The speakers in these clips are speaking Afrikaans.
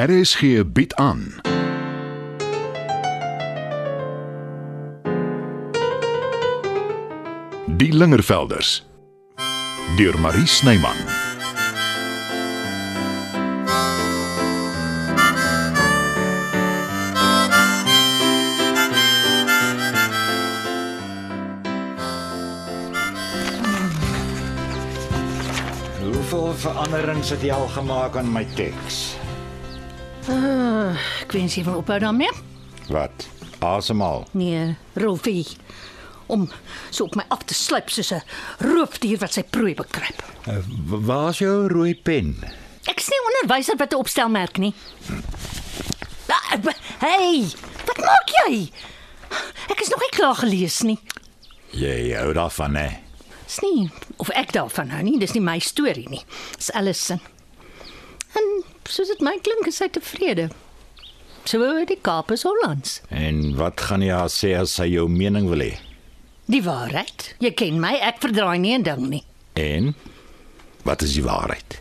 RSG bied aan. Die Lingervelders deur Marie Snyman. Hoeveel veranderings het jy al gemaak aan my teks? Uh, ek wens jy wil ophou daarmee. Wat? Asemhaal. Nee, Rolfie. Om so op my af te sluip soos 'n roofdier wat sy prooi bekruip. Uh, Waar's jou rooi pen? Ek is nie onderwyser wat 'n opstelmerk nie. Ah, Hey, wat maak jy? Ek is nog nie klaar gelees nie. Jy hou daarvan hè? Dis nie of ek daarvan hou nie, dis nie my storie nie. Dis se. En soos dit my klink, is sy tevrede. So die Kaap is Hollands. En wat gaan jy haar sê as sy jou mening wil hê? Die waarheid. Jy ken my, ek verdraai nie 'n ding nie. En wat is die waarheid?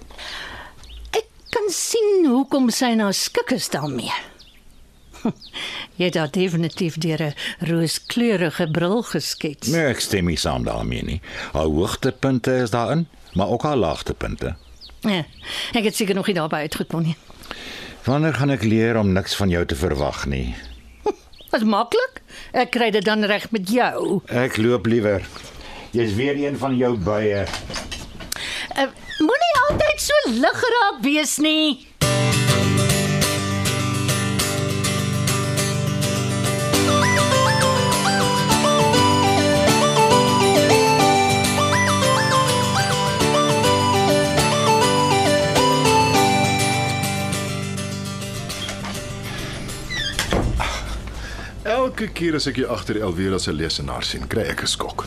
Ek kan sien hoekom sy nou skik is daarmee. Jy het daar definitief deur 'n rooskleurige bril geskets. Nee, ek stem nie saam daarmee nie. Haar hoogtepunte is daarin, maar ook haar laagtepunte. Ja, ek het seker nog nie daarby uitgekom nie. Wanneer gaan ek leer om niks van jou te verwag nie? Wat maklik. Ek kry dit dan reg met jou. Ek loop liewer. Jy's weer een van jou bye. Uh, Moenie altyd so lig geraak wees nie. Elke keer as ek jou agter Elvira se lesenaar sien, kry ek 'n skok.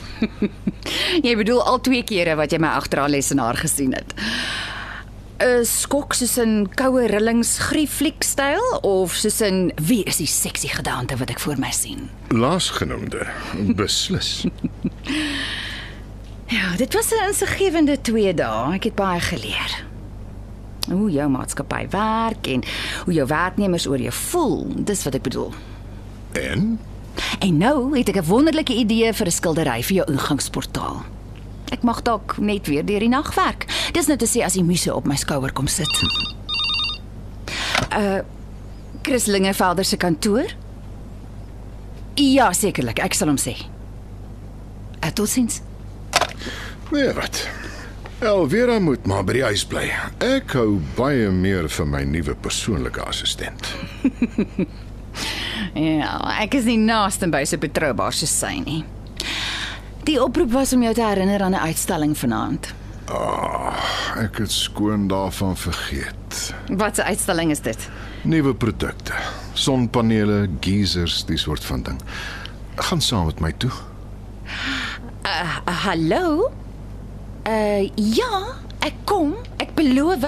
Jy bedoel al twee kere wat jy my agter haar lesenaar gesien het. 'n Skok soos 'n koue rillings griefliek styl of soos 'n wie is die seksie gedaante wat ek voor my sien? Laasgenoemde, beslis. Ja, dit was 'n insiggewende 2 dae. Ek het baie geleer. Hoe jou maatskappy werk en hoe jou werknemers oor jou voel. Dis wat ek bedoel. En En nou het ek 'n wonderlike idee vir 'n skildery vir jou ingangsportaal. Ek mag dalk net weer deur die nag werk. Dis net te sê as die muse op my skouer kom sit. Uh Chris Lingevelder se kantoor? Ja, sekerlik. Ek sal hom sê. Uh, totsiens. nee wat. Elvira moet maar by die huis bly. Ek hou baie meer van my nuwe persoonlike assistent. Ja, ek is nie naaste by so betroubaar soos sy nie. Die oproep was om jou te herinner aan 'n uitstalling vanaand. Ek het skoon daarvan vergeet. Wat 'n uitstalling is dit? Nuwe produkte, sonpanele, geysers, die soort van ding. Gaan saam met my toe. Uh, hallo? Uh ja, ek kom. Ek beloof.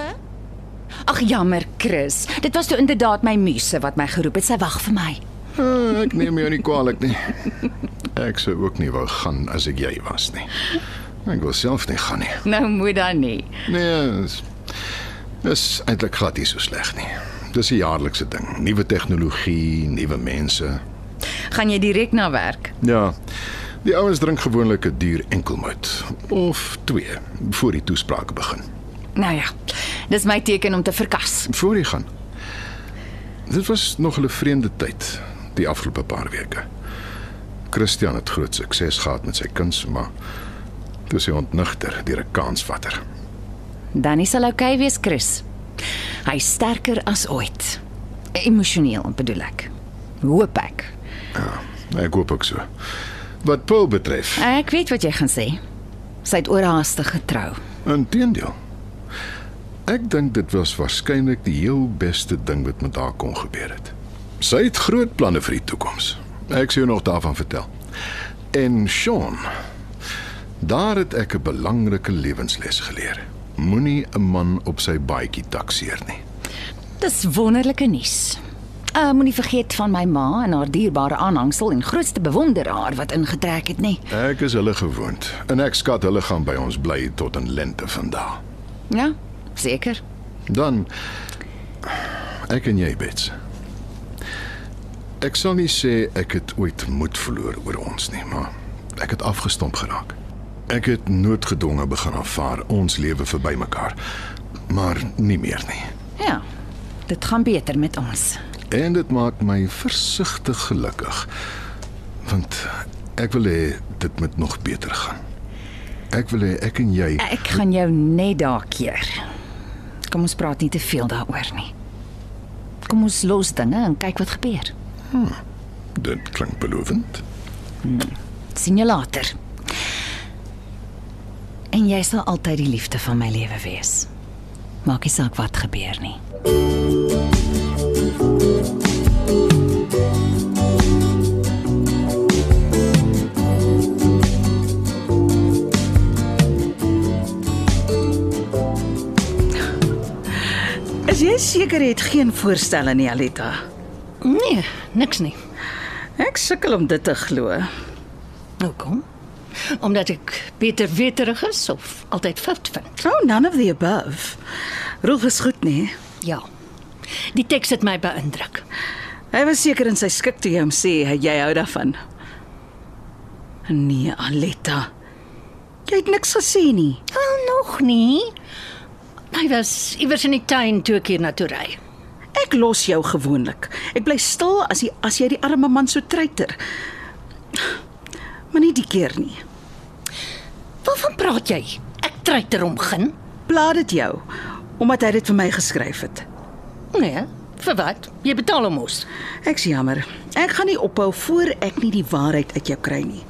Ag jammer, Chris. Dit was toe inderdaad my muse wat my geroep het. Sy wag vir my. Ah, ek neem jou nie kwaadlik nie. Ek sou ook nie wou gaan as ek jy was nie. Ek wil self nie gaan nie. Nou moet dan nie. Nee, dis dis eintlik glad nie so sleg nie. Dis 'n jaarlikse ding. Nuwe tegnologie, nuwe mense. Gaan jy direk na werk? Ja. Die ouens drink gewoonlik 'n duur enkelmout of twee voor die toesprake begin. Nou ja. Dis my teken om te verkas. Voor jy gaan. Dit was nog 'n vreemde tyd die afgelope paar weke. Christian het groot sukses gehad met sy kuns, maar toe sy ontnigter deur 'n kansvatter. Dan sal oukei wees, Chris. Hy's sterker as ooit. Emosioneel, bedoel ek. Hoop ek. Ek hoop ook so. Wat Paul betref, Ek weet wat jy gaan sê. Sy het oorhaastig getrou. inteendeel. Ek dink dit was waarskynlik die heel beste ding wat met haar kon gebeur het. Sy het groot planne vir die toekoms. Ek jou nog daarvan vertel. En Sean, daar het ek 'n belangrike lewensles geleer. Moenie 'n man op sy baadjie takseer nie. Dis wonderlike nuus. Uh moenie vergeet van my ma en haar dierbare aanhangsel en grootste bewonderaar wat ingetrek het, nê. Ek is hulle gewoond en ek skat hulle gaan by ons bly tot in lente vandag. Ja, seker. Dan Ek en jy, Bets. Ek sal nie sê ek het ooit moed verloor oor ons nie, maar ek het afgestomp geraak. Ek het noodgedwonge begin aanvaar ons lewe verby mekaar, maar nie meer nie. Ja. Dit gaan beter met ons. En dit maak my versigtig gelukkig. Want ek wil hê dit moet nog beter gaan. Ek wil hê ek en jy Ek gaan jou net daar keer. Kom ons praat nie te veel daaroor nie. Kom ons los dinge en kyk wat gebeur. Dit klink belovend. Sien jou later. En jy sal altyd die liefde van my lewe wees. Maak nie saak wat gebeur nie. Is jy seker jy het geen voorstelle nie, Alita? Nee, niks nie. Ek sukkel om dit te glo. Hoekom? Omdat ek beter weterig is of altyd fout vind. Oh, none of the above. Rolf is goed, nee. Ja. Die teks het my beïndruk. Hy was seker in sy skik toe jy hom sê jy hou daarvan. Nee, Aletta. Jy het niks gesê nie. Wel nog nie. Hy was iewers in die tuin toe ek hier na toe ry. Ek los jou gewoonlik. Ek bly stil as jy as jy die arme man so treiter. Maar nie die keer nie. Waarvan praat jy? Ek treiter om gin? Pla dit jou omdat hy dit vir my geskryf het. Nee, vir wat? Jy betaal hom mos. Ek's jammer. Ek gaan nie ophou voor ek nie die waarheid uit jou kry nie.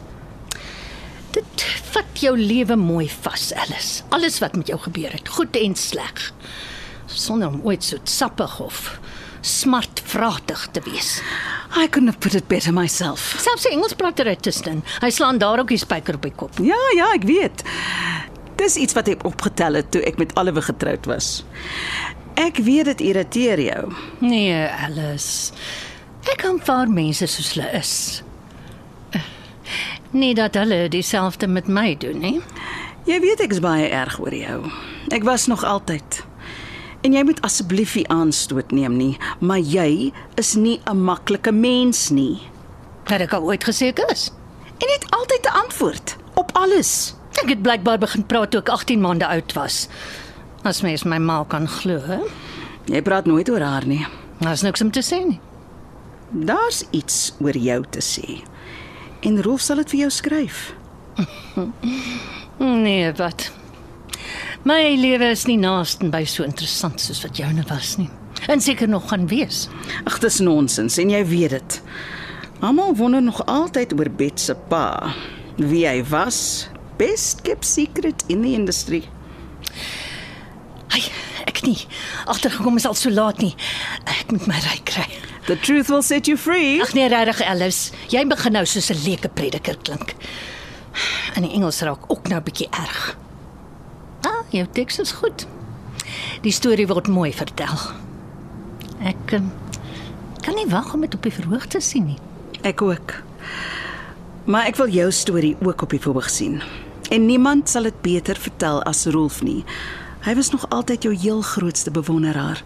Dit vat jou lewe mooi vas, Alice. Alles wat met jou gebeur het, goed en sleg. Sonder om ooit so sappig of smartvratig te wees. I couldn't have put it better myself. Selfs die Engelsprater uit tussen. Hy slaan daar ook die spyker op die kop. Ja, ja, ek weet. Dis iets wat ek opgetel het toe ek met Oliver getroud was. Ek weet dit irriteer jou. Nee, Alice. Ek aanvaar mense soos hulle is. Nie dat hulle dieselfde met my doen nie. Jy weet ek is baie erg oor jou. Ek was nog altyd. En jy moet asseblief nie aanstoot neem nie, maar jy is nie 'n maklike mens nie. Wat ek al ooit gesê ek is. En het altyd 'n antwoord op alles. Ek het blykbaar begin praat toe ek 18 maande oud was. As mens my ma kan glo, hè? Jy praat nooit oor haar nie. Daar's niks om te sê nie. Daar's iets oor jou te sê. En Rolf sal dit vir jou skryf. Nee, wat? My lewe is nie naasten by so interessant soos wat joune was nie. En seker nog gaan wees. Ag, dis nonsens en jy weet dit. Almal wonder nog altyd oor Bet se pa. Wie hy was, best kept secret in the industry. Ai, ek nie. Agtergekom is al so laat nie. Ek moet my ry kry. The truth will set you free. Ag nee, regtig Alice, jy begin nou soos 'n leuke prediker klink. En die Engels raak ook nou 'n bietjie erg. Jou teks is goed. Die storie word mooi vertel. Ek um, kan nie wag om dit op die verhoog te sien nie. Ek ook. Maar ek wil jou storie ook op die verhoog sien. En niemand sal dit beter vertel as Rolf nie. Hy was nog altyd jou heel grootste bewonderaar.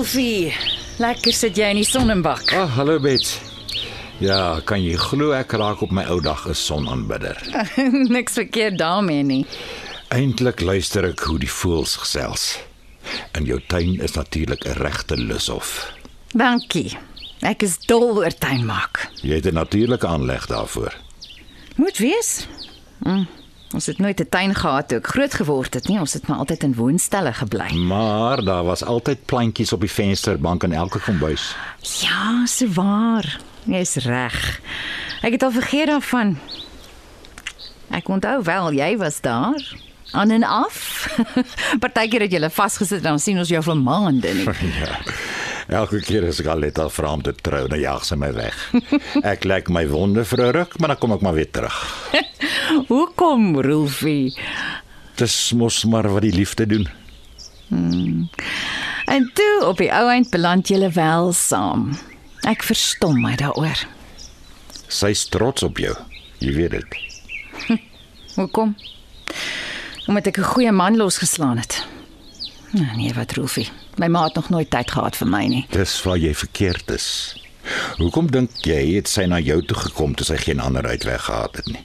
Rolfie. Lekker sit jy in die sonnebak. Ag, oh, hallo Bets. Ja, kan jy glo ek raak op my ou dag 'n sonaanbidder. Niks verkeerd daarmee nie. Eintlik luister ek hoe die voëls gesels. In jou tuin is natuurlik 'n regte lushof. Dankie. Ek is dol oor tuin maak. Jy het 'n natuurlike aanleg daarvoor. Moet wees. Mm. Ons het nooit 'n tuin gehad toe ek groot geword het nie. Ons het maar altyd in woonstelle gebly. Maar daar was altyd plantjies op die vensterbank in elke kombuis. Ja, se waar. Jy's reg. Ek het al vergeet daarvan. Ek onthou wel jy was daar. Aan en af. Partykeer het jy vasgesit en dan sien ons jou vir maande nie. Ja. Elke keer as ek al net al vra om te trou, dan jaag sy my weg. Ek lek my wonde vir 'n ruk, maar dan kom ek maar weer terug. Hoekom, Rolfie? Dis mos maar wat die liefde doen. En toe op die ou eind beland julle wel saam. Ek verstom my daaroor. Sy's trots op jou. Jy weet dit. Hoekom? Omdat ek 'n goeie man losgeslaan het. Nee, nee, wat Rolfie. My ma het nog nooit tyd gehad vir my nie. Dis waar jy verkeerd is. Hoekom dink jy het sy na jou toe gekom toe sy geen ander uitweg gehad het nie?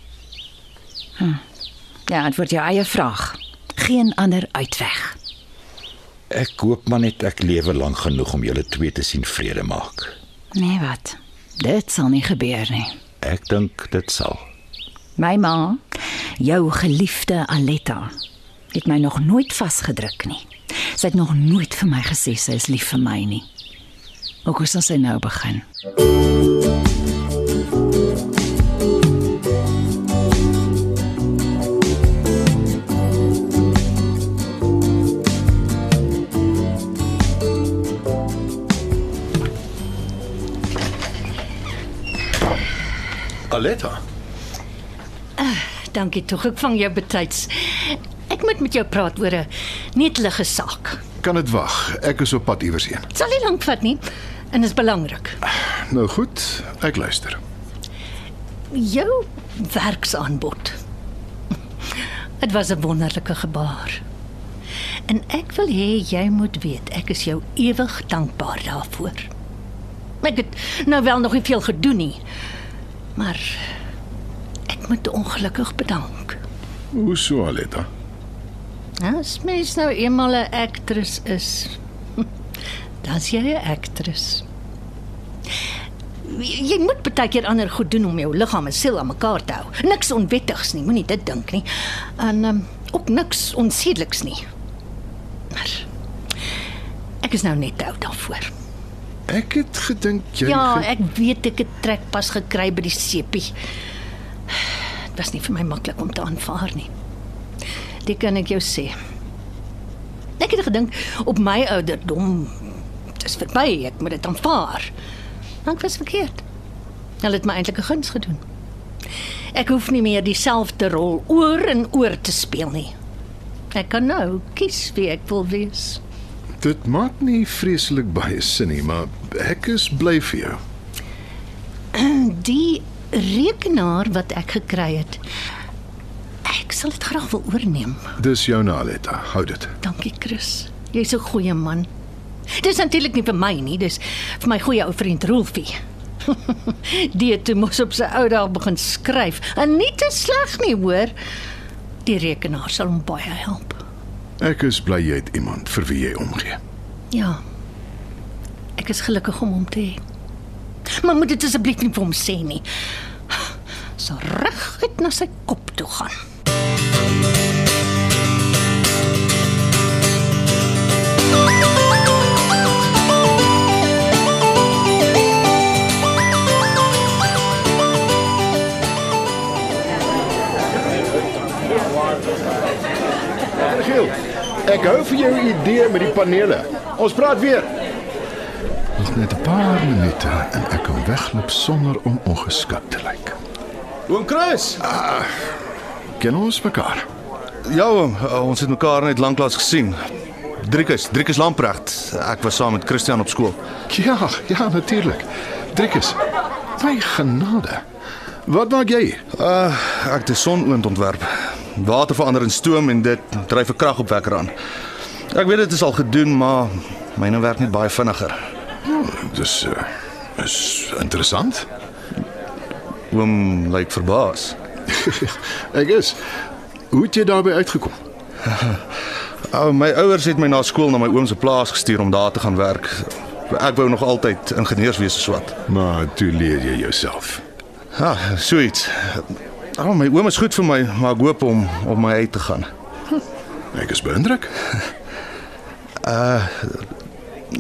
Ja, dit word jou eie vraag. Geen ander uitweg. Ek hoop maar net ek lewe lank genoeg om julle twee te sien vrede maak. Nee, wat? Dit sal nie gebeur nie. Ek dink dit sal. My ma, jou geliefde Aletta, het my nog nooit vasgedruk nie. Sy het nog nooit vir my gesê sy is lief vir my nie. Ook hoe sal sy nou begin? Aletta. Dankie tog, ek vang jou betyds. Ek moet met jou praat oor 'n netelige saak. Kan dit wag? Ek is op pad iewers heen. Dit sal nie lank vat nie en is belangrik. Nou goed, ek luister. Jou werksaanbod. Dit was 'n wonderlike gebaar. En ek wil hê jy moet weet, ek is jou ewig dankbaar daarvoor. Ek het nou wel nog nie veel gedoen nie. Maar ek moet ongelukkig bedank. Hoe so, Aletta? As mens nou eenmal 'n aktris is, dan's jy 'n aktris. Jy moet baie keer ander goed doen om jou liggaam en siel aan mekaar te hou. Niks onwettigs nie, moenie dit dink nie. En um, ook niks onsedeliks nie. Maar ek is nou net oud daarvoor. Ek het gedink jy Ja, ek weet ek het trekpas gekry by die sepie. Dit was nie vir my maklik om te aanvaar nie. Dit kan ek jou sê. Ek het gedink op my ouderdom dis verby, ek moet dit aanvaar. Maar ek was verkeerd. Hulle het my eintlik 'n guns gedoen. Ek hoef nie meer dieselfde rol oor en oor te speel nie. Ek kan nou kies wie ek wil wees. Dit maak nie vreeslik baie sin nie, maar ek is bly vir jou. Die rekenaar wat ek gekry het. Ek sal dit graag wil oorneem. Dis jou na Aletta. Hou dit. Dankie Chris. Jy's 'n goeie man. Dis natuurlik nie vir my nie, dis vir my goeie ou vriend Rolfie. Die het toe mos op sy ou dae begin skryf. En nie te sleg nie, hoor. Die rekenaar sal hom baie help. Ek is bly jy het iemand vir wie jy omgee. Ja. Ek is gelukkig om hom te hê. Maar moet dit asseblief nie vir hom sê nie. So reguit na sy kop toe gaan. Giel, ek hou vir jou idee met die panele. Ons praat weer. Nog net 'n paar minute en ek kan wegloop sonder om ongeskik te lyk. Oom Chris. Ken ons mekaar? Ja oom, uh, ons het mekaar net lanklaas gesien. Driekus, Driekus Lamprecht. Ek was saam met Christian op skool. Ja, ja, natuurlik. Driekus. My genade. Wat maak jy? Uh ek het 'n sonoond ontwerp. Water verander in stoom en dit dryf 'n kragopwekker aan. Ek weet dit is al gedoen, maar myne werk net baie vinniger. Dis uh, is interessant. Oom lyk verbaas. Ek is. Hoe het jy daarby uitgekom? Uh, my ouers het my na skool na my oom se plaas gestuur om daar te gaan werk. Ek wou nog altyd ingenieurswese swat. Maar toe leer jy jouself. Ja, suits. Oh, my oom is goed vir my, maar ek hoop om op my uit te gaan. Ek is beïndruk.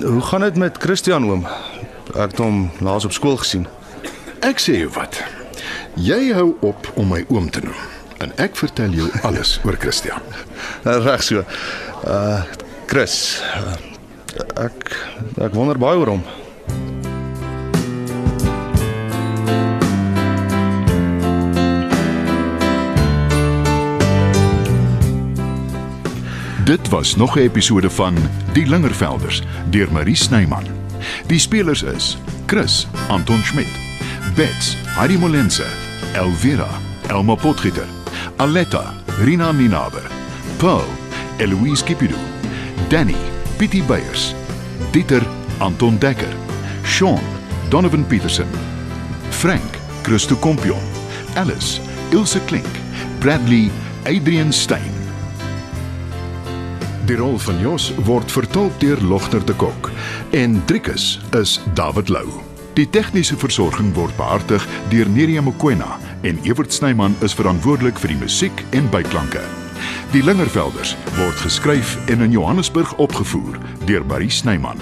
Hoe gaan dit met Christian oom? Ek het hom laas op skool gesien. Ek sê jou wat. Jy hou op om my oom te noem en ek vertel jou alles oor Christian. Reg so. Uh Chris. Uh, ek ek wonder baie oor hom. Dit was nog 'n episode van Die Lingervelders deur Marie Snyman. Die spelers is Chris Anton Schmidt, Bets Heidi Molense, Elvira Elma Potgieter, Aletta Rina Ninaber, Paul Eloise Kipidu, Danny Pietie Beyers, Dieter Anton Dekker, Sean Donovan Petersen, Frank Christo Kompion, Alice Ilse Klink, Bradley Adrian Stein. Die rol van Jos word vertolk deur Logter de Kok en Driekus is David Lou. Die tegniese versorging word behartig deur Neriya Mkwena en Evert Snyman is verantwoordelik vir die musiek en byklanke. Die Lingervelders word geskryf en in Johannesburg opgevoer deur Marie Snyman.